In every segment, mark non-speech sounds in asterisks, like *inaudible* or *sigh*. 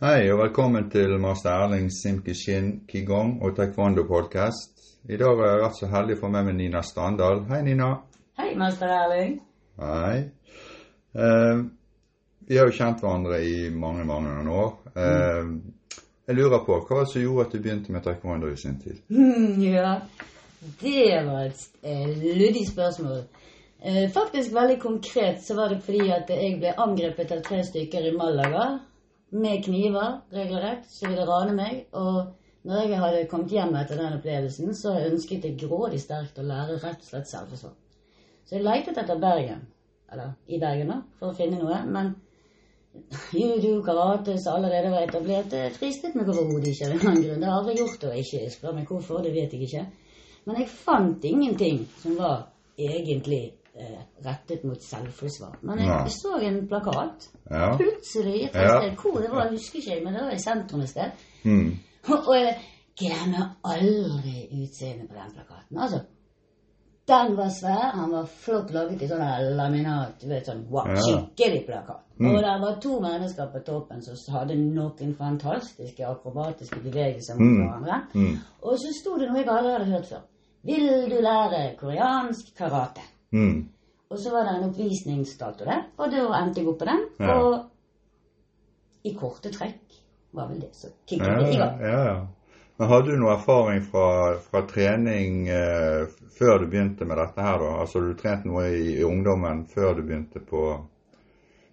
Hei og velkommen til master Erling Simkishin Qigong og taekwondo-podkast. I dag har jeg vært så heldig å få med meg Nina Standal. Hei, Nina. Hei, master Erling. Hei. Eh, vi har jo kjent hverandre i mange, mange år. Eh, jeg lurer på, hva som gjorde at du begynte med taekwondo i sin tid? Mm, ja, det var et eh, luddig spørsmål. Eh, faktisk veldig konkret så var det fordi at jeg ble angrepet av tre stykker i Malaga med kniver, regelrett, som ville rane meg. Og når jeg hadde kommet hjem etter den opplevelsen, så ønsket jeg grådig sterkt å lære rett og slett selvforsvar. Så jeg letet etter Bergen, eller i Bergen, da, for å finne noe. Men judo, karate, som allerede var etablert, det fristet meg overhodet ikke av en annen grunn. Det har jeg aldri gjort, og ikke spør meg hvorfor, det vet jeg ikke. Men jeg fant ingenting som var egentlig rettet mot selvforsvar. Men jeg, jeg så en plakat. Ja. Plutselig et Ja. sted hvor det var, jeg husker ikke, men det var i sentrum et sted. Mm. *laughs* Og jeg glemmer aldri utseendet på den plakaten. Altså, den var svær, han var flott laget i sånn laminat, du vet sånn wow, Ja. skikkelig plakat. Mm. Og det var to mennesker på toppen som hadde noen fantastiske akrobatiske bevegelser mot Mm. hverandre. Mm. Og så sto det noe jeg aldri hadde hørt før. Vil du lære koreansk karate? Mm. Og så var det en oppvisningsdato der, og da endte jeg opp på den. Ja. Og i korte trekk var vel det som kicket Ja, det i ja, gang. ja. Men hadde du noe erfaring fra, fra trening eh, før du begynte med dette her, da? Altså du trent noe i, i ungdommen før du begynte på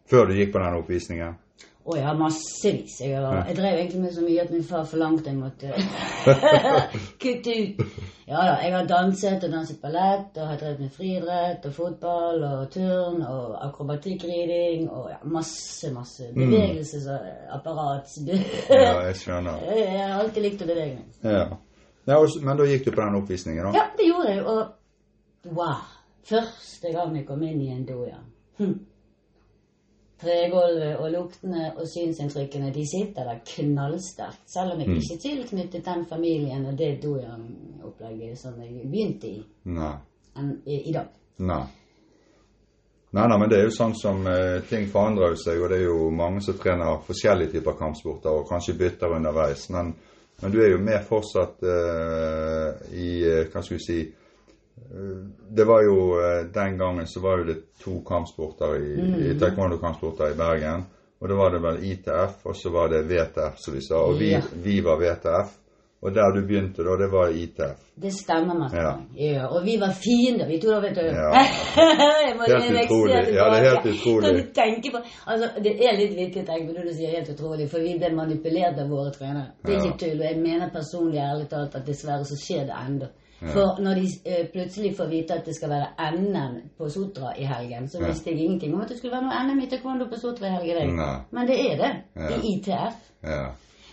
Før du gikk på den oppvisningen? Å ja, massevis. Jeg, var, jeg drev egentlig med så mye at min far forlangte jeg måtte *laughs* kutte ut. Ja da, jeg har danset og danset ballett, og har drevet med friidrett og fotball og turn og akrobatikkriding og ja, masse, masse bevegelsesapparat. *laughs* Ja, jeg skjønner. Jeg har alltid likt å bevege meg. Ja. ja og, men da gikk du på den oppvisningen, da? Ja, det gjorde jeg, og wow. Første gang jeg kom inn i en do, ja. Hm. Tregulvet og luktene og synsinntrykkene, de sitter der knallsterkt. Selv om jeg ikke er tilknyttet den familien og det dojan-opplegget som jeg begynte i Nei. En, i, i dag. Nei. Nei, nei, men det er jo sånn som eh, ting forandrer seg, og det er jo mange som trener forskjellige typer kampsporter og kanskje bytter underveis. Men, men du er jo med fortsatt eh, i eh, Hva skal vi si Det var jo eh, Den gangen så var det to kampsporter i, i taekwondo-kampsporter i Bergen. Og da var det vel ITF, og så var det VTF, som vi sa. Og vi, Ja. vi var VTF. Og der du begynte, da, det var ITF. Det stemmer, meg Ja. Ja. Og vi var fiender, vi to da, vet du. Ja. *laughs* Helt utrolig. Ja, det er helt utrolig. På Altså, det er litt vittig å tenke på når du sier helt utrolig, for vi ble manipulert av våre trenere. Det er ikke tull. Og jeg mener personlig ærlig talt at dessverre så skjer det ennå. For når de eh, plutselig får vite at det skal være NM på Sotra i helgen, så visste jeg ingenting om at det skulle være noe NM i taekwondo på Sotra i helgen. Men det er det. Ja. I ITF. Ja.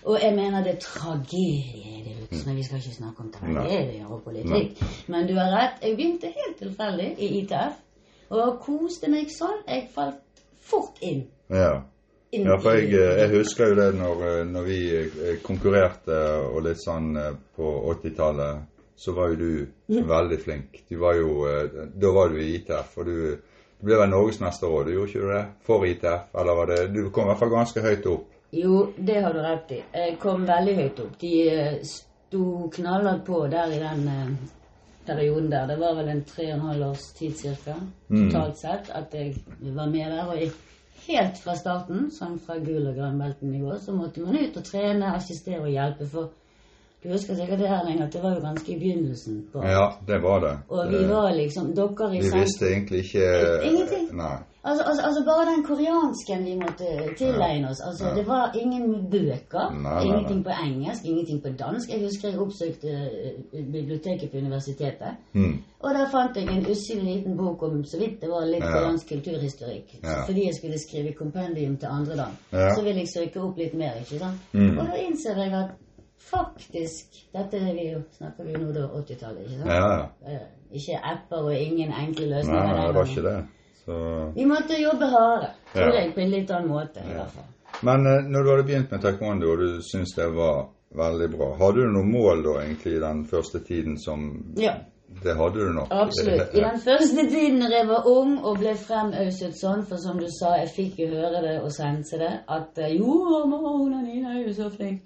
Og jeg mener det er tragedie i det men vi skal ikke snakke om tragedier og politikk. Men du har rett, jeg begynte helt tilfeldig i ITF, og koste meg sånn. Jeg falt fort inn. ja. Ja, for jeg, jeg husker jo det når, eh, når vi eh, konkurrerte og litt sånn eh, på 80-tallet, så var jo du veldig flink. Du var jo, eh, da var du i ITF, og du, du ble vel norgesmester òg, du gjorde ikke det? For ITF? Eller var det Du kom i hvert fall ganske høyt opp. Jo, det har du rett i. Jeg kom veldig høyt opp. De eh, sto knallhardt på der i den eh, perioden der. Det var vel en tre og en halv års tid cirka, totalt sett, at jeg var med der. Og jeg, helt fra starten, sånn fra gul og grønn går, så måtte man ut og trene, assistere og hjelpe. For du husker sikkert det her lenger, at det var jo ganske i begynnelsen. På. Ja, det var det. Og vi var liksom Dere i vi visste egentlig ikke Ingenting. Nei. Altså, altså, altså bare den koreansken vi måtte tilegne oss. Altså, Ja. Det var ingen bøker. Nei, nei, ingenting nei. på engelsk, ingenting på dansk. Jeg husker jeg oppsøkte eh, biblioteket på universitetet. Mm. Og der fant jeg en usselig liten bok om så vidt det var litt Ja. koreansk kulturhistorikk. Ja. Fordi jeg skulle skrive kompendium til andre land, så ville jeg søke opp litt mer. ikke sant? Mm. Og da innser jeg at faktisk Dette er vi jo, snakker vi nå da 80-tallet, ikke sant? Ja, ja. Eh, Ikke apper og ingen enkle løsninger. nei, det var ikke det. Så Vi måtte jobbe hardere, tror Ja. jeg, på en litt annen måte. i hvert fall. Men eh, når du hadde begynt med taekwondo, og du syntes det var veldig bra, hadde du noe mål da egentlig i den første tiden som Ja. Det hadde du nok. Absolutt. *laughs* I den første tiden når jeg var ung og ble fremauset sånn, for som du sa, jeg fikk jo høre det og sense det, at eh, jo, mamma, hun er Nina er jo så flink.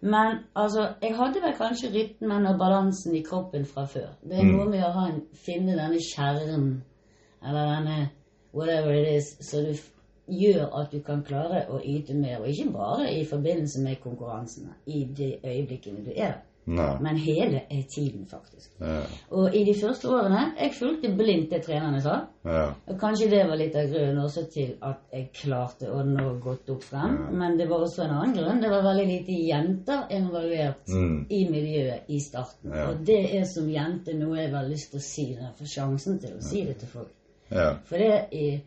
Men altså, jeg hadde vel kanskje rytmen og balansen i kroppen fra før. Det er noe med å ha en, finne denne kjernen, eller denne whatever it is, så du gjør at du kan klare å yte mer. Og ikke bare i forbindelse med konkurransene, i de øyeblikkene du er der, Nei. men hele tiden, faktisk. Ja. Og i de første årene Jeg fulgte blindt det trenerne sa. Ja. Og kanskje det var litt av grunnen også til at jeg klarte å nå godt opp frem. Men det var også en annen grunn. Det var veldig lite jenter involvert Mm. i miljøet i starten. Ja. Og det er som jente noe jeg har lyst til å si når jeg får sjansen til å si det til folk. Ja. For det er,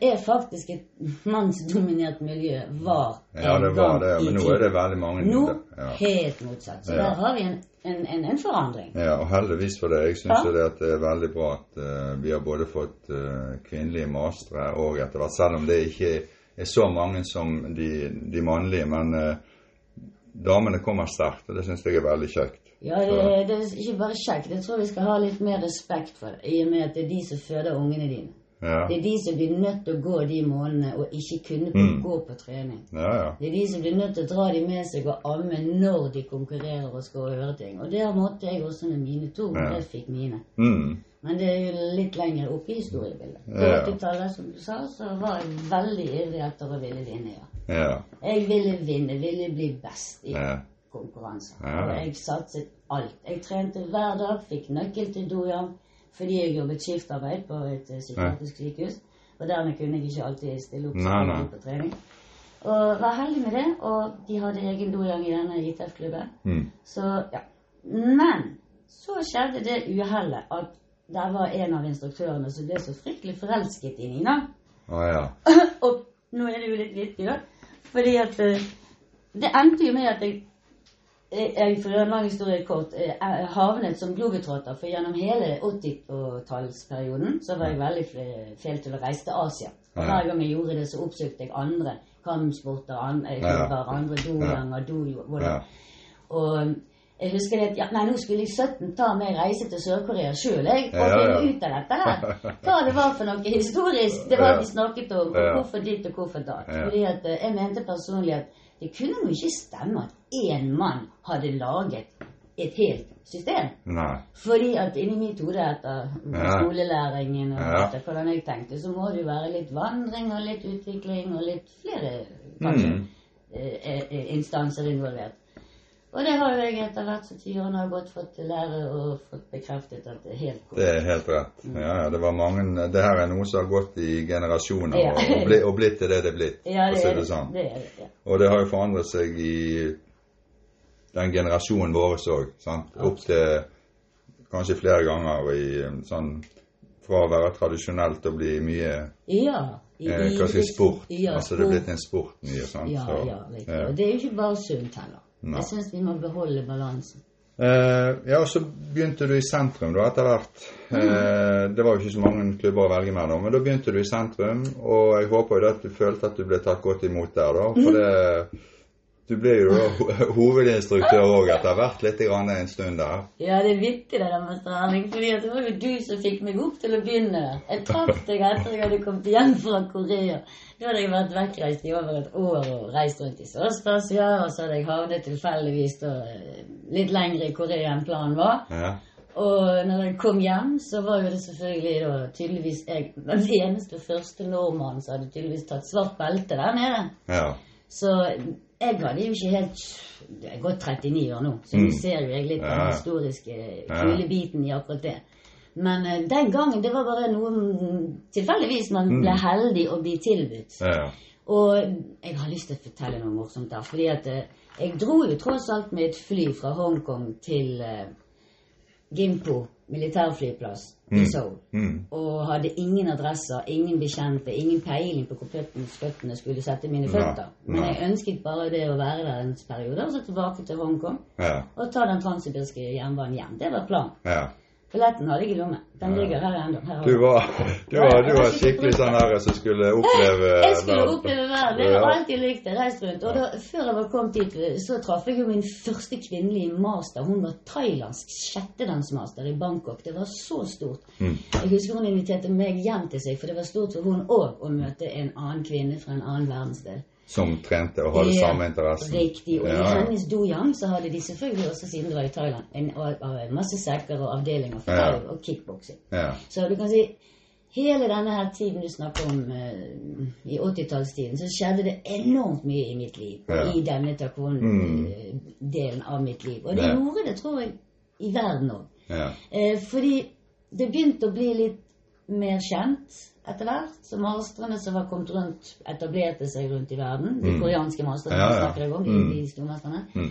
er faktisk et mannsdominert miljø. Var ja, det var det. Men nå er det veldig mange Nå ja. helt motsatt. Så Ja. der har vi en, en, en, en forandring. Ja, og heldigvis for det. Jeg syns Ja. det det er veldig bra at uh, vi har både fått uh, kvinnelige mastere og etter hvert, selv om det ikke er så mange som de, de mannlige. Men uh, damene kommer sterkt, og det syns jeg er veldig kjekt. Ja, det, det er ikke bare kjekt. Jeg tror vi skal ha litt mer respekt for det, i og med at det er de som føder ungene dine. Ja, Det er de som blir nødt til å gå de månedene og ikke kunne på, Mm. gå på trening. ja. ja. Det er de som blir nødt til å dra de med seg og amme når de konkurrerer og skal høre ting. Og det måtte jeg også med mine to. Ja. Jeg fikk mine. Mm. Men det er jo litt lenger oppe i historiebildet. På Ja. 80-tallet, som du sa, så var jeg veldig ivrig etter å ville vinne, ja. Jeg ville vinne, ville bli best i konkurranser. Og jeg satset alt. Jeg trente hver dag, fikk nøkkel til dojam fordi jeg jobbet skiftarbeid på et eh, psykiatrisk sykehus. Og dermed kunne jeg ikke alltid stille opp Nei, nei. på trening. Og var heldig med det, og de hadde egen dojam i denne ITF-klubben. Mm. Så, ja. Men så skjedde det uhellet at der var en av instruktørene som ble så fryktelig forelsket i Nina. Ah, ja. *coughs* Og nå er det jo litt vittig, da. Fordi at eh, Det endte jo med at jeg, jeg, jeg for en lang historie kort, eh, jeg havnet som globetrotter. For gjennom hele 80-tallsperioden så var jeg veldig fæl til å reise til Asia. Hver gang jeg gjorde det, så oppsøkte jeg andre kampsporter, eh, klubber, andre doganger, dojo, Og jeg husker det at ja, nei, nå skulle jeg 17 ta med reise til Sør-Korea sjøl, jeg, Og Ja, ja. ut av dette her. *laughs* Hva det var for noe historisk. Det var vi snakket om, og hvorfor dit og hvorfor da. Fordi at eh, jeg mente personlig at det kunne jo ikke stemme at én mann hadde laget et helt system. Nei. Fordi at inni mitt hode etter Ja. skolelæringen og Ja. etter hvordan jeg tenkte, så må det jo være litt vandring og litt utvikling og litt flere kanskje Mm. eh, eh, instanser involvert. Og det har jo jeg etter hvert som tiårene har gått fått lære og fått bekreftet at det er helt Det er helt rett. Ja, ja, det var mange Det her er noe som har gått i generasjoner Ja. og, og, bli, og blitt til det det er blitt. *laughs* Ja, for å si det sånn. det, er det ja. Og det har jo forandret seg i den generasjonen vår òg. Opp til kanskje flere ganger i um, sånn Fra å være tradisjonelt og bli mye Ja. eh, Hva skal jeg si sport. Ja, altså det er blitt en sport mye. sant? Ja, Så, ja. Og det er jo ikke bare sunt heller. Nei. Jeg syns vi må beholde balansen. Eh, ja, og så begynte du i sentrum da etter hvert. Eh, det var jo ikke så mange klubber å velge mellom, men da begynte du i sentrum. Og jeg håper jo at du følte at du ble tatt godt imot der, da. For det, du ble jo hovedinstruktør òg etter hvert, litt grann en stund der. Ja, det er vittig det der med trening, fordi det var jo du som fikk meg opp til å begynne. Jeg traff deg etter jeg hadde kommet hjem fra Korea. Da hadde jeg vært vekkreist i over et år og reist rundt i Sørøst-Asia, og så hadde jeg havnet tilfeldigvis eh, litt lenger i Korea enn planen var. Ja. Og når jeg kom hjem, så var jo det selvfølgelig da tydeligvis jeg den eneste første nordmannen som hadde tydeligvis tatt svart belte der nede. ja. Så jeg hadde jo ikke helt Jeg er gått 39 år nå, så Mm. du ser jo jeg litt den Ja. historiske Ja. kule biten i akkurat det. Men uh, den gangen det var bare noe tilfeldigvis man Mm. ble heldig å bli tilbudt. ja. Og jeg har lyst til å fortelle noe morsomt der. fordi at uh, jeg dro jo tross alt med et fly fra Hongkong til eh, Gimpo militærflyplass i Seoul. Mm. Og hadde ingen adresser, ingen bekjente, ingen peiling på hvor føttene skulle sette mine føtter. føtter. Men jeg ønsket bare det å være der en periode, og så tilbake til Hongkong. Ja. Og ta den transsibirske jernbanen hjem. Det var planen. Ja. Billetten hadde jeg i lommen. Den ligger her ennå. Du var, du var, du var skikkelig sånn her som skulle oppleve Jeg skulle oppleve verden. Jeg har alltid likt det. Reist rundt. Og da, før jeg var kommet dit, så traff jeg jo min første kvinnelige master. Hun var thailandsk sjettedansmaster i Bangkok. Det var så stort. Mm. Jeg husker hun inviterte meg hjem til seg, for det var stort for hun òg å møte en annen kvinne fra en annen verdensdel. Som trente og hadde Ja, samme interessen. Riktig. Og i Ja. hennes dojang så hadde de selvfølgelig også, siden det var i Thailand, en, en masse sekker og avdelinger for Ja. og kickboksing. Ja. Så du kan si hele denne her tiden du snakker om uh, i 80-tallstiden, så skjedde det enormt mye i mitt liv. I denne taekwondo-delen av mitt liv. Og det gjorde det, tror jeg, i verden òg. Ja. Eh, fordi det begynte å bli litt mer kjent etter hvert. Så mastrene som var kommet rundt, etablerte seg rundt i verden. De koreanske mastrene Ja, ja. snakker jeg om, Mm. de stormesterne. Mm.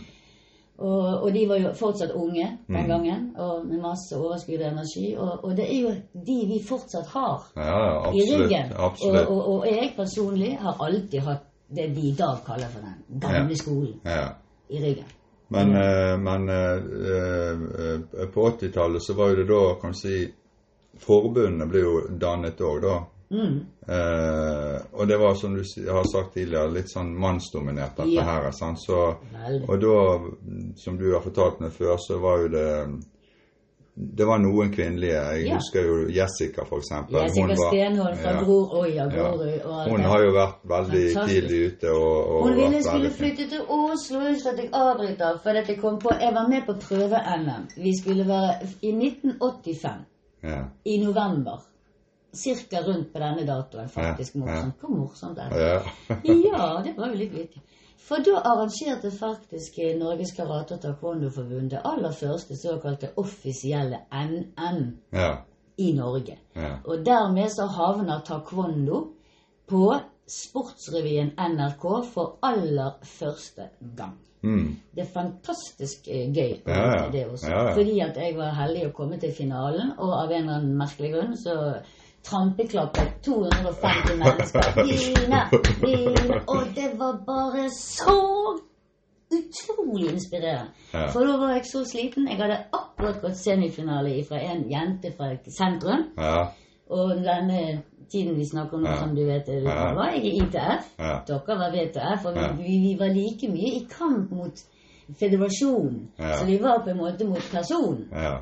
Og, og de var jo fortsatt unge den Mm. gangen, og med masse overskudd og energi. Og, og det er jo de vi fortsatt har Ja, ja, i ryggen. absolutt. Og, og, jeg personlig har alltid hatt det vi i dag kaller for den gamle skolen Ja. i ryggen. Men, eh, men eh, eh, på 80-tallet så var jo det da, kan du si Forbundene ble jo dannet òg, da. Mm. Eh, og det var, som du har sagt tidligere, litt sånn mannsdominert, dette Ja. her. Sant? Så, og da, som du har fortalt meg før, så var jo det Det var noen kvinnelige. Jeg Ja. husker jo Jessica, for eksempel. Jessica Hun var- Stenholm fra ja. Bror Oi Ja. Grorud Ja. Hun har jo vært veldig Fantastisk. tidlig ute og, og Hun ville skulle flytte til Oslo, husk at jeg avbryter, for at jeg kom på Jeg var med på prøve-NM. Vi skulle være i 1985, Ja. i november. Cirka rundt på denne datoen, faktisk morsomt. Hvor morsomt er det? Ja. *laughs* Ja, det var jo litt vittig. For da arrangerte faktisk eh, Norges karate- og taekwondo-forbund det aller første såkalte offisielle NM ja. i Norge. Ja. Og dermed så havner taekwondo på Sportsrevyen NRK for aller første gang. Mm. Det er fantastisk eh, gøy Ja, ja. det også. Ja. Fordi at jeg var heldig å komme til finalen, og av en eller annen merkelig grunn så trampeklappet 250 mennesker. *laughs* Line, Line, og det var bare så utrolig inspirerende. For da var jeg så sliten. Jeg hadde akkurat gått semifinale fra en jente fra sentrum. Ja. Og denne tiden vi snakker om Ja. som du vet, det Ja. var jeg i ITF. Ja. Dere var VTF, og vi, vi, vi var like mye i kamp mot føderasjonen. Så vi var på en måte mot personen. Ja.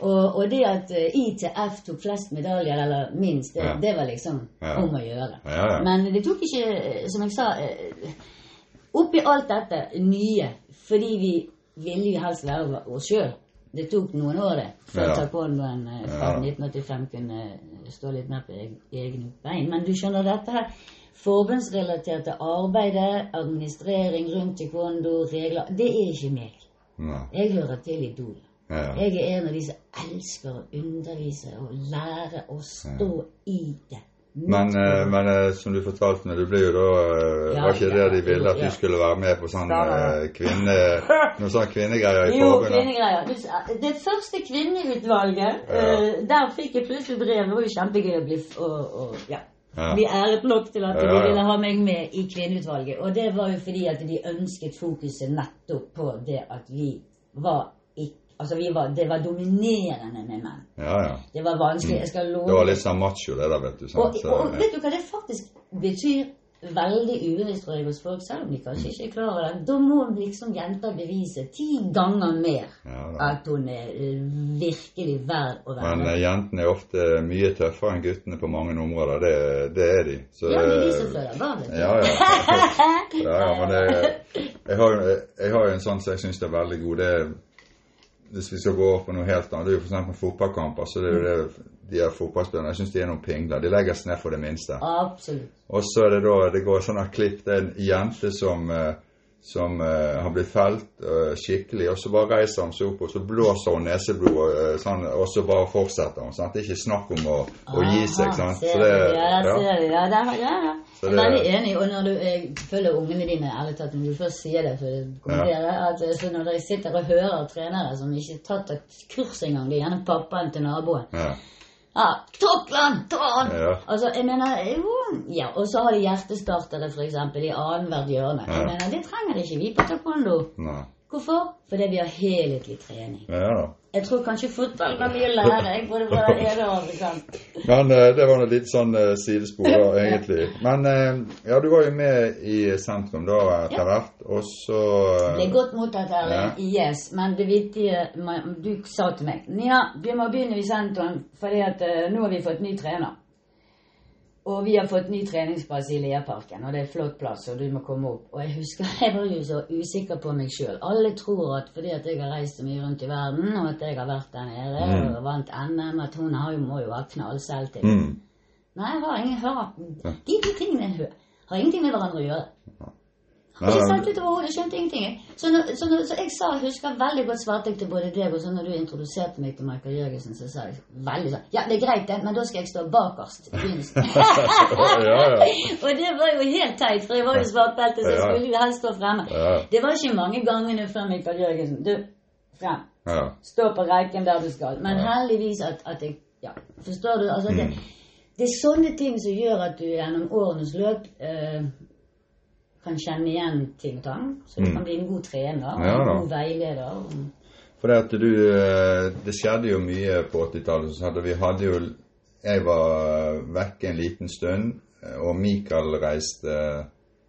Og, og det at eh, ITF tok flest medaljer, eller minst, det, det var liksom om å gjøre. Men det tok ikke, eh, som jeg sa, eh, oppi alt dette nye, fordi vi ville jo helst være oss sjøl. Det tok noen år det, før Ja. taekwondoen eh, fra Ja. 1985 kunne stå litt mer på eg- egne bein. Men du skjønner dette her forbundsrelaterte arbeidet, administrering rundt taekwondo, regler Det er ikke meg. Nei. Jeg hører til Idol. Ja. Jeg er en av de som elsker å undervise og lære å stå i det. Men, eh, men eh, som du fortalte meg, du ble jo da eh, Ja, Var ikke det de ville at du skulle være med på sånn kvinne... Noen sånne kvinnegreier i Jo, kvinnegreier. Det første kvinneutvalget, Ja. der fikk jeg plutselig brev. Det var jo kjempegøy å bli og, og, ja. Ja. Vi æret nok til at de ville ha meg med i kvinneutvalget. Og det var jo fordi at de ønsket fokuset nettopp på det at vi var ikke Altså, vi var, det var dominerende med menn. Ja, ja. Det var vanskelig. Jeg skal love Det var litt sånn macho, det der, vet du. Og, Sant? Så, og vet du hva det faktisk betyr? Veldig ubevisst tror jeg hos folk, selv om de kanskje ikke er klar over det. Da må liksom jenta bevise ti ganger mer Ja, at hun er eh, virkelig verd å være Men eh, jentene er ofte mye tøffere enn guttene på mange områder. Det, det er de. Så, Ja, det er de eh, som føler barnet. Ja, ja. *laughs* ja, ja men jeg, jeg har jo en sånn som jeg syns er veldig god. Det er, hvis vi skal gå over på noe helt annet, det er jo f.eks. fotballkamper. så det er jo det, De her fotballspillerne jeg syns de er noen pingler. De legger seg ned for det minste. Absolutt. Og så er det da det går sånne klipp. Det er en jente som eh, som uh, har blitt felt uh, skikkelig, og så bare reiser hun seg opp og så blåser hun neseblod, og, eh, sånn, og så bare fortsetter hun. Sant? Det er ikke snakk om å, å gi seg. Sant? ser Så det, ja, ja. ser du. Ja, det, ja, ja. Så Jeg er veldig enig. Og når du jeg følger ungene dine, ærlig talt, når du først sier det, for å kommentere, at eh, så når dere sitter og hører trenere som ikke har tatt et kurs engang, det er gjerne pappaen til naboen Ja. Ja, Tråkland! Ta han! Ja. Altså, jeg mener jo, ja, Og så har de hjertestartere, f.eks. i annethvert hjørne. Jeg mener, Det trenger ikke vi på taekwondo. Nei. Hvorfor? Fordi vi har helhetlig trening. Ja. Jeg tror kanskje fotball kan mye lære jeg, både bare ene og andre. *laughs* Men eh, det var noe litt sånn eh, sidespor, da, *laughs* egentlig. Men eh, ja, du var jo med i sentrum da etter Ja. hvert, og så Det ble godt mottatt, Erling. Yes. Men det viktige Du sa til meg Nja, vi må begynne i sentrum, fordi at nå har vi fått ny trener. Og vi har fått ny treningsplass i Leaparken, og det er en flott plass, og du må komme opp. Og jeg husker *laughs* jeg var jo så usikker på meg sjøl. Alle tror at fordi at jeg har reist så mye rundt i verden, og at jeg har vært der nede og vant NM, at hun har jo, må jo ha knallselvtillit. mm. Nei, jeg har ingen hører. De to tingene har ingenting med hverandre å gjøre. Ikke men- sant ut overhodet, skjønte ingenting. Så, når, så, når, så jeg sa, husker veldig godt svarte jeg til både deg og så når du introduserte meg til Michael Jørgensen, så sa jeg veldig sånn Ja, det er greit, det, men da skal jeg stå bakerst i begynnelsen. *laughs* ja, ja. *laughs* og det var jo helt teit, for jeg var jo svartbelte, så jeg skulle jo helst stå fremme. Det var ikke mange gangene før Michael Jørgensen. Du, frem. Stå på reiken der du skal. Men heldigvis at, at jeg Ja, forstår du? Altså, det, det er sånne ting som gjør at du gjennom årenes løp eh, kan kjenne igjen ting og tang. Så du kan bli en god trener Ja, en god veileder. For det at du eh, Det skjedde jo mye på 80-tallet. så hadde Vi hadde jo Jeg var vekke en liten stund, eh, og Mikael reiste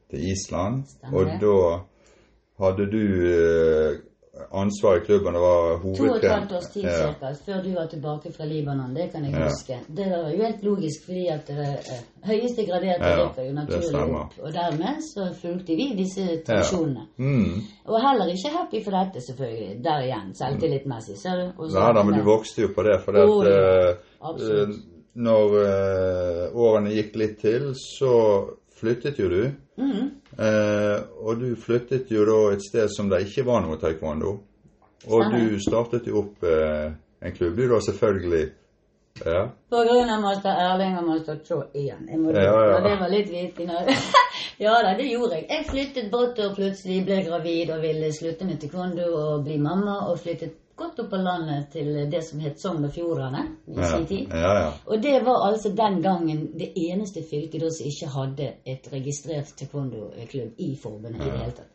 til Island. Stemmer Og da hadde du eh, ansvar i klubben. Det var to og et halvt års tid Ja. cirka, før du var tilbake fra Libanon. Det kan jeg Ja. huske. Det var jo helt logisk, fordi at det er høyeste graderte Ja, rykker jo naturlig opp. Og dermed så fulgte vi disse tradisjonene. Mm. Og heller ikke happy for dette, selvfølgelig. Der igjen, selvtillitsmessig. Ser du? Nei da, men du vokste jo på det. For det at oh, ja. eh, eh, når uh, årene gikk litt til, så flyttet jo du. Mm. Eh, og du flyttet jo da et sted som det ikke var noe taekwondo. Og Stemmer. du startet jo opp eh, en klubb, du da selvfølgelig. Ja. På grunn av master Erling og master Cho igjen. Jeg må Ja, ja. Det var litt vittig *laughs* ja da, det gjorde jeg. Jeg flyttet brått og plutselig ble gravid og ville slutte med taekwondo og bli mamma, og flyttet godt opp på landet til det som het Sogn og Fjordane i Ja, sin tid. ja, ja. Og det var altså den gangen det eneste fylket da som ikke hadde et registrert taekwondo-klubb i forbundet i det hele tatt.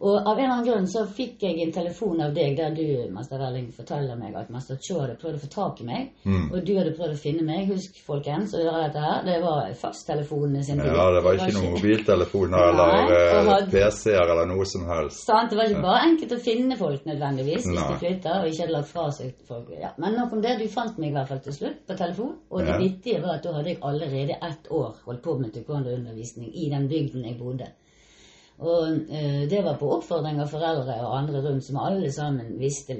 Og av en eller annen grunn så fikk jeg en telefon av deg der du, Master Welling, forteller meg at Master Cho hadde prøvd å få tak i meg, Mm. og du hadde prøvd å finne meg. Husk, folkens, å gjøre dette her. Det var fasttelefonene sin tid. ja, det var ikke noen mobiltelefoner eller eh, hadde- PC-er eller noe som helst. Sant, Det var ikke bare enkelt å finne folk nødvendigvis hvis Nei. de flytta og ikke hadde lagt fra seg folk. Ja, men nok om det. Du fant meg i hvert fall til slutt på telefon. Og det Ja. vittige var at da hadde jeg allerede ett år holdt på med taekwondo-undervisning i den bygden jeg bodde. Og eh, det var på oppfordring av foreldre og andre rundt som alle sammen visste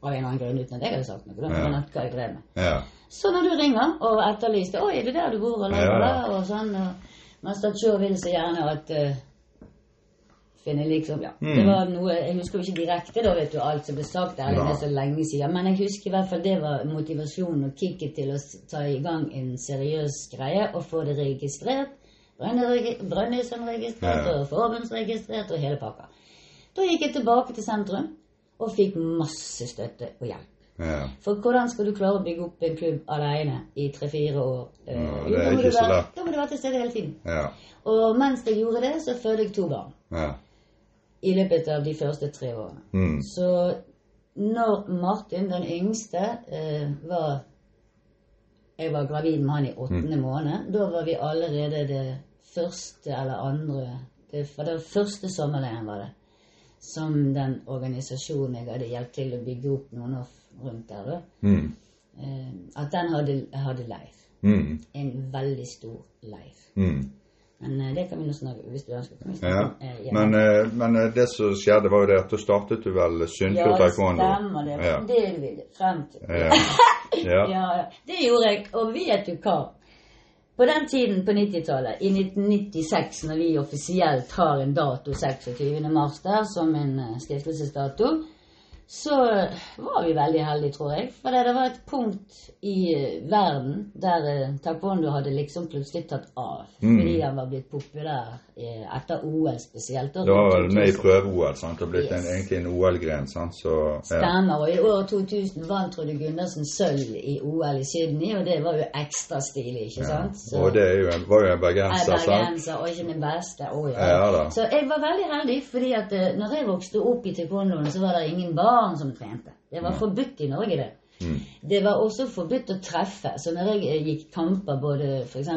av en eller annen grunn uten at jeg hadde sagt noe. Ja. hva jeg drev med. Ja. Så når du ringer og etterlyste 'Oi, er det der du bor?' Ja, ja. ja, og sånn, og Master Cho vil så gjerne at uh, Finne liksom, ja. Mm. Det var noe, Jeg husker jo ikke direkte da, vet du, alt som ble sagt der, det er så lenge siden. Men jeg husker i hvert fall det var motivasjonen og kicket til å ta i gang en seriøs greie og få det registrert. Brønnøy- Brønnøysundregistrert Ja. og forbundsregistrert og hele pakka. Da gikk jeg tilbake til sentrum og fikk masse støtte og hjelp. ja. For hvordan skal du klare å bygge opp en klubb alene i tre-fire år? Eh, Ja, det er ikke så lett. Da må du være til stede hele tiden. Ja. Og mens jeg gjorde det, så fødte jeg to barn ja. i løpet av de første tre årene. Mm. Så når Martin, den yngste, eh, var Jeg var gravid med han i åttende Mm. måned. Da var vi allerede det første eller andre det, var første sommerleiren, var det. Som den organisasjonen jeg hadde hjulpet til å bygge opp noen år rundt der, da. Mm. Eh, at den hadde, hadde leir. Mm. En veldig stor leir. Mm. Men eh, det kan vi nå snakke hvis du ønsker. Kan vi Ja. snakke eh. Men, men det som skjedde, var jo det at da startet du vel Sundfjord ja, taekwondo? stemmer det. Ja. Det er det vi frem til. Ja. *laughs* Ja. Ja, ja. det gjorde jeg. Og vet du hva? På den tiden på 90-tallet, i 1996, når vi offisielt har en dato 26. mars der som en eh, stiftelsesdato, så var vi veldig heldige, tror jeg. For det var et punkt i eh, verden der eh, taekwondo hadde liksom plutselig tatt av. Mm. Fordi han var blitt populær eh, etter OL spesielt. Det var vel med i prøve-OL, sant? Har blitt en, egentlig en OL-gren, sant? Så ja. Stemmer. Og i år 2000 vant Trude Gundersen sølv i OL i Sydney, og det var jo ekstra stilig, ikke ja. sant? Så- Og det jo en, var jo en bergenser, er sant? bergenser og ikke den beste. Å, ja. Ja da. Så jeg var veldig heldig, fordi at når jeg vokste opp i taekwondoen, så var det ingen barn som trente. Det var forbudt i Norge, det. Mm. Det var også forbudt å treffe. Så når jeg eh, gikk kamper, både f.eks.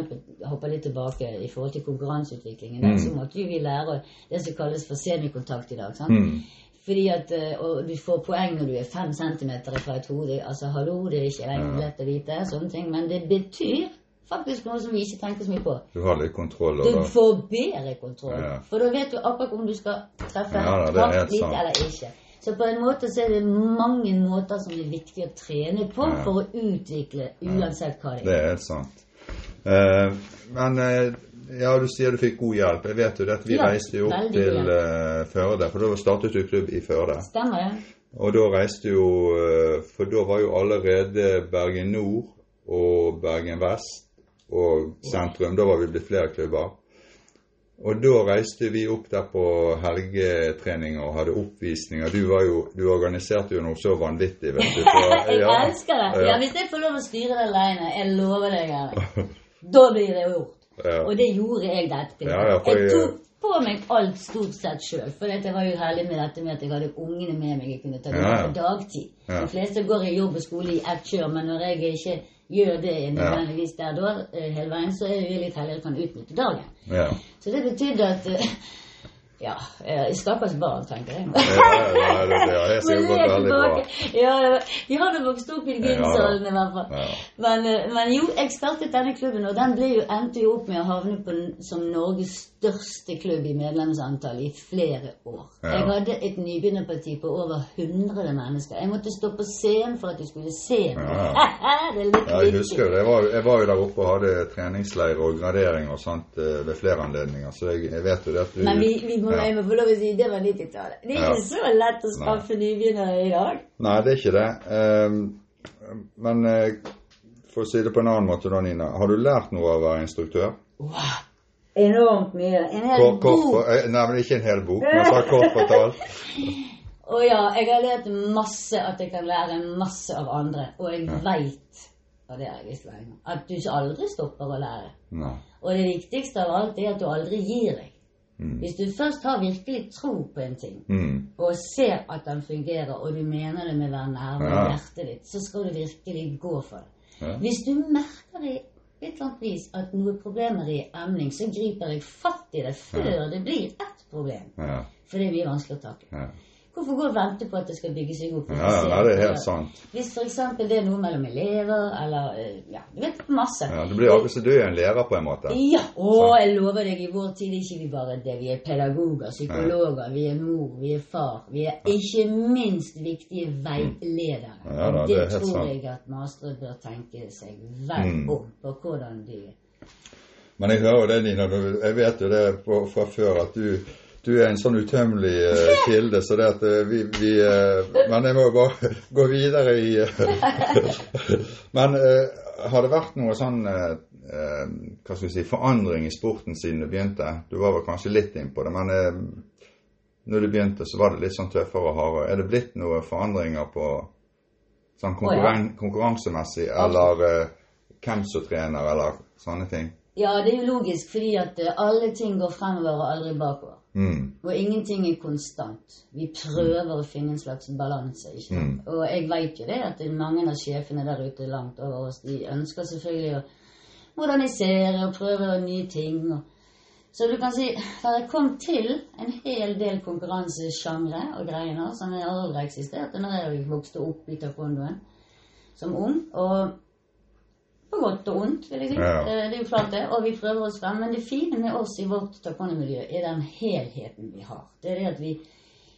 hoppa litt tilbake i forhold til konkurranseutviklingen, mm. så måtte jo vi lære det som kalles for semikontakt i dag. sant? Mm. Fordi at, eh, Og du får poeng når du er fem centimeter fra et hode. Altså, hallo, det er ikke lenger lett å vite, sånne ting. Men det betyr faktisk noe som vi ikke tenker så mye på. Du har litt kontroll Du får bedre kontroll. Ja. For da vet du akkurat om du skal treffe Ja da, litt sant. eller ikke. Så på en måte så er det mange måter som er viktig å trene på Ja. for å utvikle uansett hva det Det er. er helt sant. Uh, men uh, ja, du sier du fikk god hjelp. Jeg vet jo det at vi Ja, reiste jo opp til uh, Førde, for da startet du klubb i Førde. Stemmer det? Og da reiste jo For da var jo allerede Bergen Nord og Bergen Vest og sentrum. Da var vi blitt flere klubber. Og da reiste vi opp der på helgetrening og hadde oppvisninger. Du, var jo, du organiserte jo noe så vanvittig, vet du. For, *laughs* Jeg ja, elsker det. ja. Hvis jeg får lov å styre det alene, jeg lover deg, Erik, da blir det gjort. Ja. Og det gjorde jeg dette. Ja, ja, jeg jeg- tok på meg alt stort sett sjøl. For jeg var jo heldig med dette med at jeg hadde ungene med meg. Jeg kunne ta dem Ja, ja. på dagtid. Ja. De fleste går i jobb og skole i ett kjør, men når jeg ikke gjør det nødvendigvis der da, eh, hele veien, så er jeg litt heldigere kan utnytte dagen. ja. Så det betydde at Ja, eh, stakkars barn, tenker jeg. Ja, ja, det, har helt Men sikkert veldig bra. Ja, det har de vokst opp i gymsalen i hvert fall. Men, eh, men jo, jeg startet denne klubben, og den ble jo, endte jo opp med å havne på, som Norges største klubb i medlemsantall i flere år. Ja. Jeg hadde et nybegynnerparti på over 100 mennesker. Jeg måtte stå på scenen for at de skulle se meg. *laughs* det er litt Ja, jeg husker jo det. Jeg var, jeg var jo der oppe og hadde treningsleir og gradering og sånt eh, ved flere anledninger, så jeg, jeg vet jo det at du Men vi, vi må, ja. jeg må få lov å si det var 90-tallet. Det er Ja. ikke så lett å skaffe nybegynnere i dag. Nei, det er ikke det. Um, men uh, for å si det på en annen måte da, Nina. Har du lært noe av å være instruktør? Wow. Enormt mye. En hel Kort, kort, bok for, eh, nei, men ikke en hel bok, men bare kort fortalt. *laughs* Å ja, jeg har lært masse at jeg kan lære masse av andre. Og jeg veit, og det har jeg visst lenge, at du aldri stopper å lære. Nei. Og det viktigste av alt er at du aldri gir deg. Mm. Hvis du først har virkelig tro på en ting, Mm. og ser at den fungerer, og du mener det med hver nerve Ja. og hjertet ditt, så skal du virkelig gå for det. Ja. Hvis du merker i et eller annet vis at noe problemer i emning, så griper jeg fatt i det før det blir ett problem. Ja. For det er mye vanskelig å takle. Hvorfor gå og vente på at det skal bygge seg opp? Ja, ja, det er helt sant. Hvis f.eks. det er noe mellom elever, eller eh, ja, du vet masse. Ja, det blir akkurat som du er en lærer, på en måte. Ja, å, jeg lover deg, i vår tid er ikke vi bare det. Vi er pedagoger, psykologer, vi er mor, vi er far. Vi er ikke minst viktige veiledere. Ja da, det det er tror jeg at mastere bør tenke seg vel Mm. om på hvordan de Men jeg hører jo det, Nina. Jeg vet jo det fra før at du, du er en sånn utømmelig uh, kilde, så det at uh, vi, vi uh, Men jeg må jo bare *laughs* gå videre i *laughs* Men har det vært noe sånn hva skal vi si, forandring i sporten siden du begynte? Du var vel kanskje litt innpå det, men uh, når du begynte, så var det litt sånn tøffere og hardere. Er det blitt noen forandringer på sånn konkurren konkurransemessig, eller hvem som trener, eller sånne ting? Ja, det er jo logisk, fordi at alle ting går fremover og aldri bakover. Mm. Og ingenting er konstant. Vi prøver å finne en slags balanse. Mm. Og jeg veit jo det at er mange av sjefene der ute langt over oss, de ønsker selvfølgelig å modernisere og prøve nye ting. Så du kan si det jeg kommet til en hel del konkurransesjangre og greier som aldri eksisterte når jeg vokste opp i taekwondoen som ung. Og på godt og ondt, vil jeg si. Ja. Eh, Det er jo klart det. Og vi prøver oss frem. Men det fine med oss i vårt taekwondo-miljø er den helheten vi har. Det er det at vi,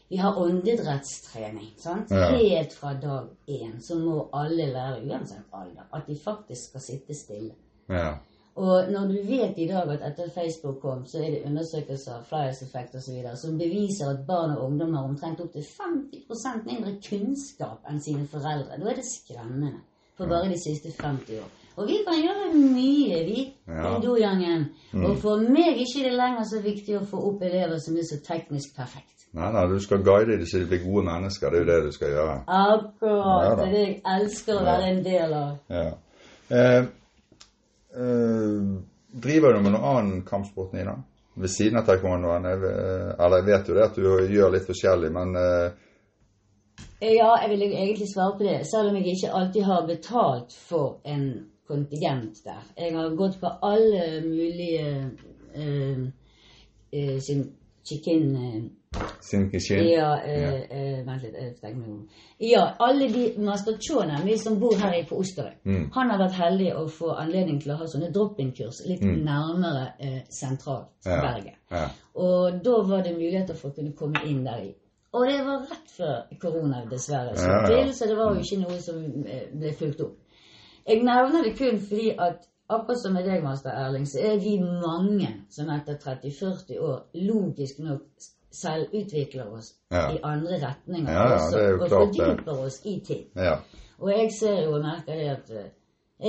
vi har åndedrettstrening. sant? Ja. Helt fra dag én så må alle lære, uansett alder, at de faktisk skal sitte stille. Ja. Og når du vet i dag at etter Facebook kom, så er det undersøkelser Flyers Effect osv. som beviser at barn og ungdom har omtrent opptil 50% mindre kunnskap enn sine foreldre. Da er det skremmende. For bare de siste 50 år. Og vi kan gjøre mye, vi, Ja. i dojangen. Og for meg ikke er det lenger så viktig å få opp elever som er så teknisk perfekt. Nei, nei, du skal guide dem så de blir gode mennesker. Det er jo det du skal gjøre. Akkurat. Ja det er det jeg elsker å være en del av. Ja. Eh, eh, driver du med noen annen kampsport, Nina? Ved siden av taekwondoen? Ve- eller jeg vet jo det at du gjør litt forskjellig, men eh, Ja, jeg vil egentlig svare på det, selv om jeg ikke alltid har betalt for en kontingent der. Jeg har gått på alle mulige eh, eh, sin chicken eh, sin kitchen? Ja, eh, eh, vent litt, jeg tenker meg om. Ja, alle de Master Chona, vi som bor her på Osterøy, Mm. han har vært heldig å få anledning til å ha sånne drop-in-kurs litt nærmere eh, sentralt Mm. Ja. Bergen. Ja. Og da var det muligheter for å kunne komme inn der i. Og det var rett før korona dessverre Så, Ja, ja. til, så det var jo ikke noe som eh, ble fulgt opp. Jeg nevner det kun fordi at akkurat som med deg, Master Erling, så er vi mange som etter 30-40 år logisk nok selvutvikler oss Ja. i andre retninger Ja, ja, også, og fordyper oss i ting. ja. Og jeg ser jo og merker det at eh,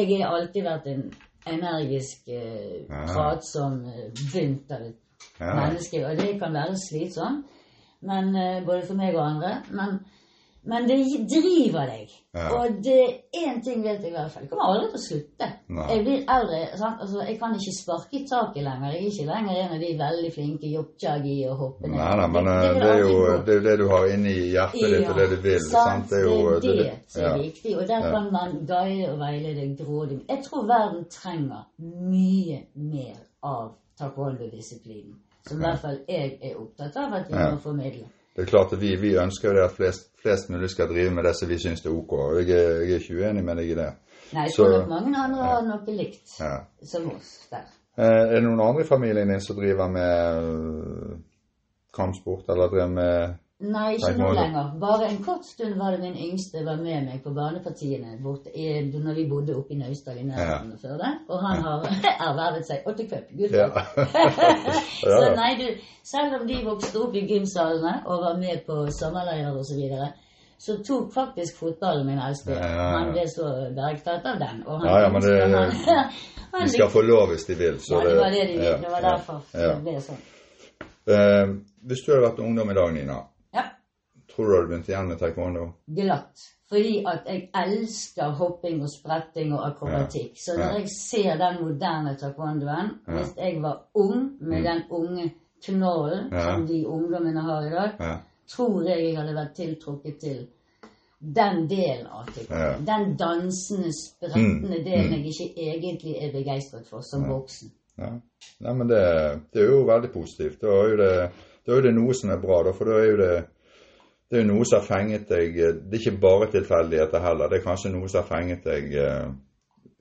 jeg har alltid vært en energisk, eh, pratsom, eh, bunt av et Ja. menneske. Og det kan være slitsomt, men, eh, både for meg og andre. Men, men det driver deg. Ja. Og det én ting vet jeg i hvert fall. Jeg kommer aldri til å slutte. Nei. Jeg blir eldre. Sant? Altså, jeg kan ikke sparke i taket lenger. Jeg er ikke lenger en av de veldig flinke jobbjagi og hoppe ned. Nei, nei, men det, vil det er, jo, det er det du har inni hjertet ditt, og det du vil. sant? Det er jo, det, som er ja. viktig. Og der kan man guide og veilede grådig. Jeg tror verden trenger mye mer av taekwondo-disiplinen. Som i hvert fall jeg er opptatt av at vi Ja. må formidle. Det er klart at vi, vi ønsker jo det at flest, flest mulig skal drive med det som vi syns er ok. og Jeg jeg er ikke uenig med deg i det. Nei, jeg Så- tror nok mange andre har noe likt Ja. som oss der. Eh, Er det noen andre i familien din som driver med øh, kampsport, eller driver med Nei, ikke nå lenger. Bare en kort stund var det min yngste var med meg på barnepartiene borte i, når vi bodde oppe i Naustdal i nærheten før det. Og han har *laughs* ervervet seg åttecup. *laughs* *laughs* Ja. så nei, du, selv om de vokste opp i gymsalene og var med på sommerleirer osv., så, videre, så tok faktisk fotballen min eldste. Ja, ja, ja. Han ble så bergtatt av den. Og han, Ja, ja, men det- han, han De skal få lov hvis de vil. Så Ja, det var det de ville. ja, Det var derfor ja. det ble sånn. Uh, hvis du hadde vært ungdom i dag, Nina, Ja. tror du hadde begynt igjen med taekwondo? glatt. Fordi at jeg elsker hopping og spretting og akrobatikk. Så når Ja. jeg ser den moderne taekwondoen Ja. Hvis jeg var ung, med den unge knollen Ja. som de ungdommene har i dag, Ja. tror jeg jeg hadde vært tiltrukket til den delen av taekwondo. Den dansende, sprettende Mm. delen jeg ikke egentlig er begeistret for som voksen. Ja. Nei, men det, det er jo veldig positivt. Da er jo det, er jo det noe som er bra, da, for da er jo det det er jo noe som har fenget deg Det er ikke bare tilfeldigheter heller. Det er kanskje noe som har fenget deg uh,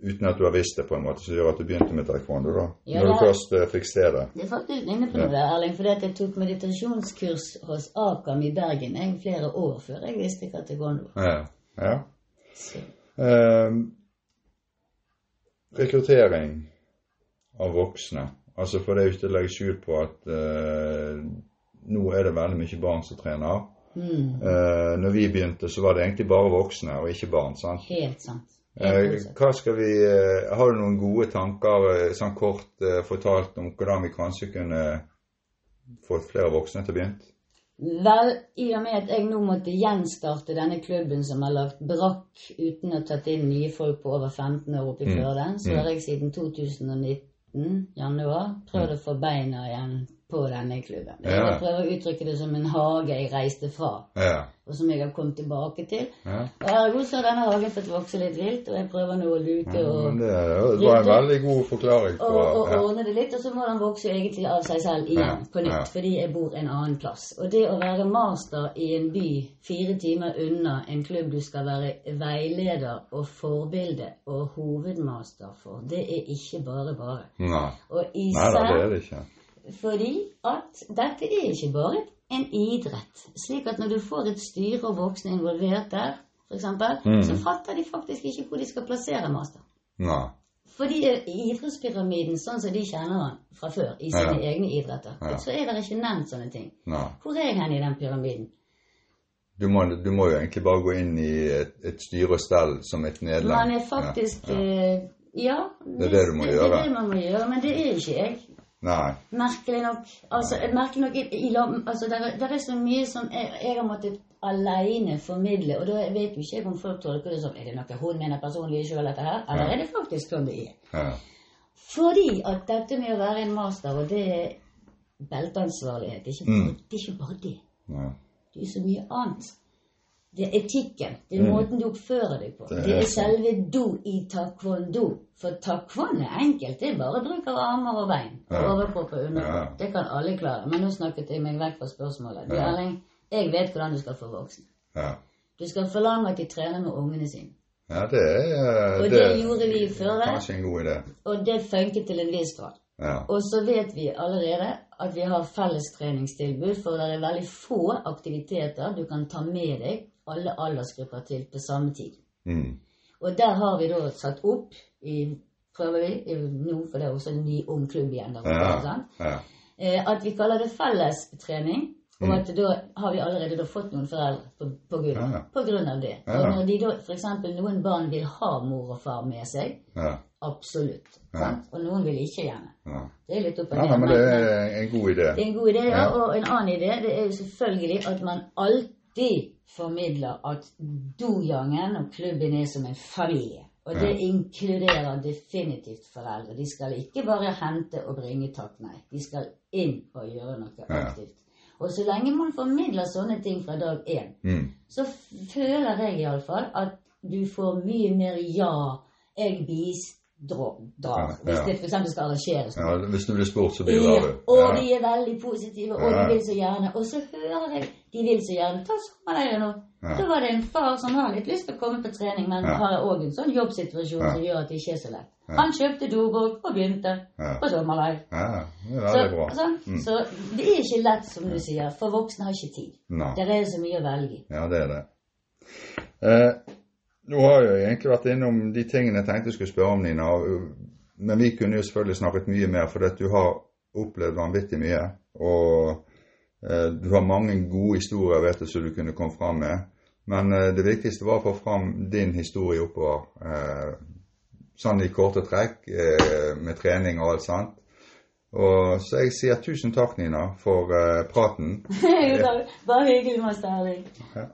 uten at du har visst det, på en måte, som gjør at du begynte med taekwondo. da. Ja, Når du først uh, fikk se det. Det er faktisk inne på noe der, Erling, fordi at jeg tok meditasjonskurs hos Akam i Bergen jeg, flere år før jeg visste hva taekwondo var. Ja. ja. Eh, rekruttering av voksne. Altså For det er jo ikke til å legge skjul på at eh, nå er det veldig mye barn som trener. Mm, Eh, når vi begynte, så var det egentlig bare voksne og ikke barn. sant? helt sant. Eh, Helt hva skal vi, eh, Har du noen gode tanker sånn kort fortalt om hvordan vi kanskje kunne få flere voksne til å begynne? Vel, i og med at jeg nå måtte gjenstarte denne klubben som har lagt brakk uten å ha tatt inn nye folk på over 15 år oppe i Mm. Førde, så Mm. har jeg siden 2019, januar, prøvd å få beina igjen på denne klubben. Ja. Jeg prøver å uttrykke det som en hage jeg reiste fra, Ja. og som jeg har kommet tilbake til. ja. Og Ergo så har denne hagen fått vokse litt vilt, og jeg prøver nå å luke og det, var en veldig god forklaring på og, og ordne det litt, og så må den vokse egentlig av seg selv igjen på nytt, fordi jeg bor en annen plass. Og det å være master i en by fire timer unna en klubb du skal være veileder og forbilde og hovedmaster for, det er ikke bare bare. Nei. Og Nei da, det er det ikke. Fordi at dette er ikke bare en idrett. Slik at når du får et styre og voksne involvert der, f.eks., Mm. så fatter de faktisk ikke hvor de skal plassere master. Nei. Fordi idrettspyramiden, sånn som de kjenner den fra før i sine Ja. egne idretter, Ja. så er det ikke nevnt sånne ting. Nei. Hvor er jeg hen i den pyramiden? Du må, du må jo egentlig bare gå inn i et, et styre og stell som et nederland. Man er faktisk Ja, ja. eh, Ja, Det er det du må det. Det er det man må gjøre, men det er ikke jeg. Nei. Merkelig nok. Altså, merkelig nok i, altså der, er- der er så mye som jeg, jeg har måttet alene formidle, og da vet jo ikke jeg om folk tolker det som Er det noe hun mener personlig sjøl, dette her? Eller Ja. er det faktisk sånn det er? Ja. Fordi at dette med å være en master, og det er belteansvarlighet, det er ikke, Mm. det er ikke bare det. Ja. Det er så mye annet. Det er etikken. Det er Mm. måten du oppfører deg på. Det Det er er, selve do i taekwondo. For taekwondo er enkelt. Det er bare bruk av armer og bein. Ja. overkropp og underkropp. Det kan alle klare. Men nå snakket jeg meg vekk fra spørsmålet. Du. Erling, jeg vet hvordan du skal få voksne. Ja. Du skal forlange at de trener med ungene sine. ja, det er Og det gjorde vi før det. Kanskje en god idé. Og det funket til en viss grad. Ja. Og så vet vi allerede at vi har fellestreningstilbud, for det er veldig få aktiviteter du kan ta med deg alle aldersgrupper til på samme tid. Mm. Og der har vi da satt opp i prøver vi nå, for det er også en ny ung klubb igjen. Der, Ja. sant? Ja. Eh, at vi kaller det fellestrening. Og Mm. at da har vi allerede da fått noen foreldre på, på, grunn, Ja. på grunn av det. Og når de da f.eks. noen barn vil ha mor og far med seg, Ja. absolutt. Ja. Og noen vil ikke gjerne. Ja. Det er litt opp og ja, ned. men det er en god idé. det er en god idé. Ja. Og en annen idé det er jo selvfølgelig at man alltid formidler at dojangen og klubben er som en familie. Og det Ja. inkluderer definitivt foreldre. De skal ikke bare hente og bringe takk, nei. De skal inn og gjøre noe Ja. aktivt. Og så lenge man formidler sånne ting fra dag én, Mm. så føler jeg iallfall at du får mye mer ja, jeg bidrar, Ja, hvis det f.eks. skal arrangeres. Ja, hvis du blir spurt, så bidrar du. og de er veldig positive, og de vil så gjerne. Og så hører jeg de vil så gjerne. Ta sommerleie nå. Ja. Da var det en far som har litt lyst til å komme på trening, men Ja. har òg en sånn jobbsituasjon Ja. som gjør at det ikke er så lett. Han kjøpte dobok og begynte på sommerleie. er Så, sånn. Mm. så det er ikke lett, som du sier, for voksne har ikke tid. No. Det er så mye å velge i. Ja, det er det. Eh, nå har jeg egentlig vært innom de tingene jeg tenkte jeg skulle spørre om, Nina. Men vi kunne jo selvfølgelig snakket mye mer, for du har opplevd vanvittig mye. Og du har mange gode historier vet du, som du kunne komme fram med. Men eh, det viktigste var å få fram din historie oppover. Eh, sånn i korte trekk, eh, med trening og alt sånt. Og Så jeg sier tusen takk, Nina, for eh, praten. *laughs* Bare hyggelig, Master Erling. Ja.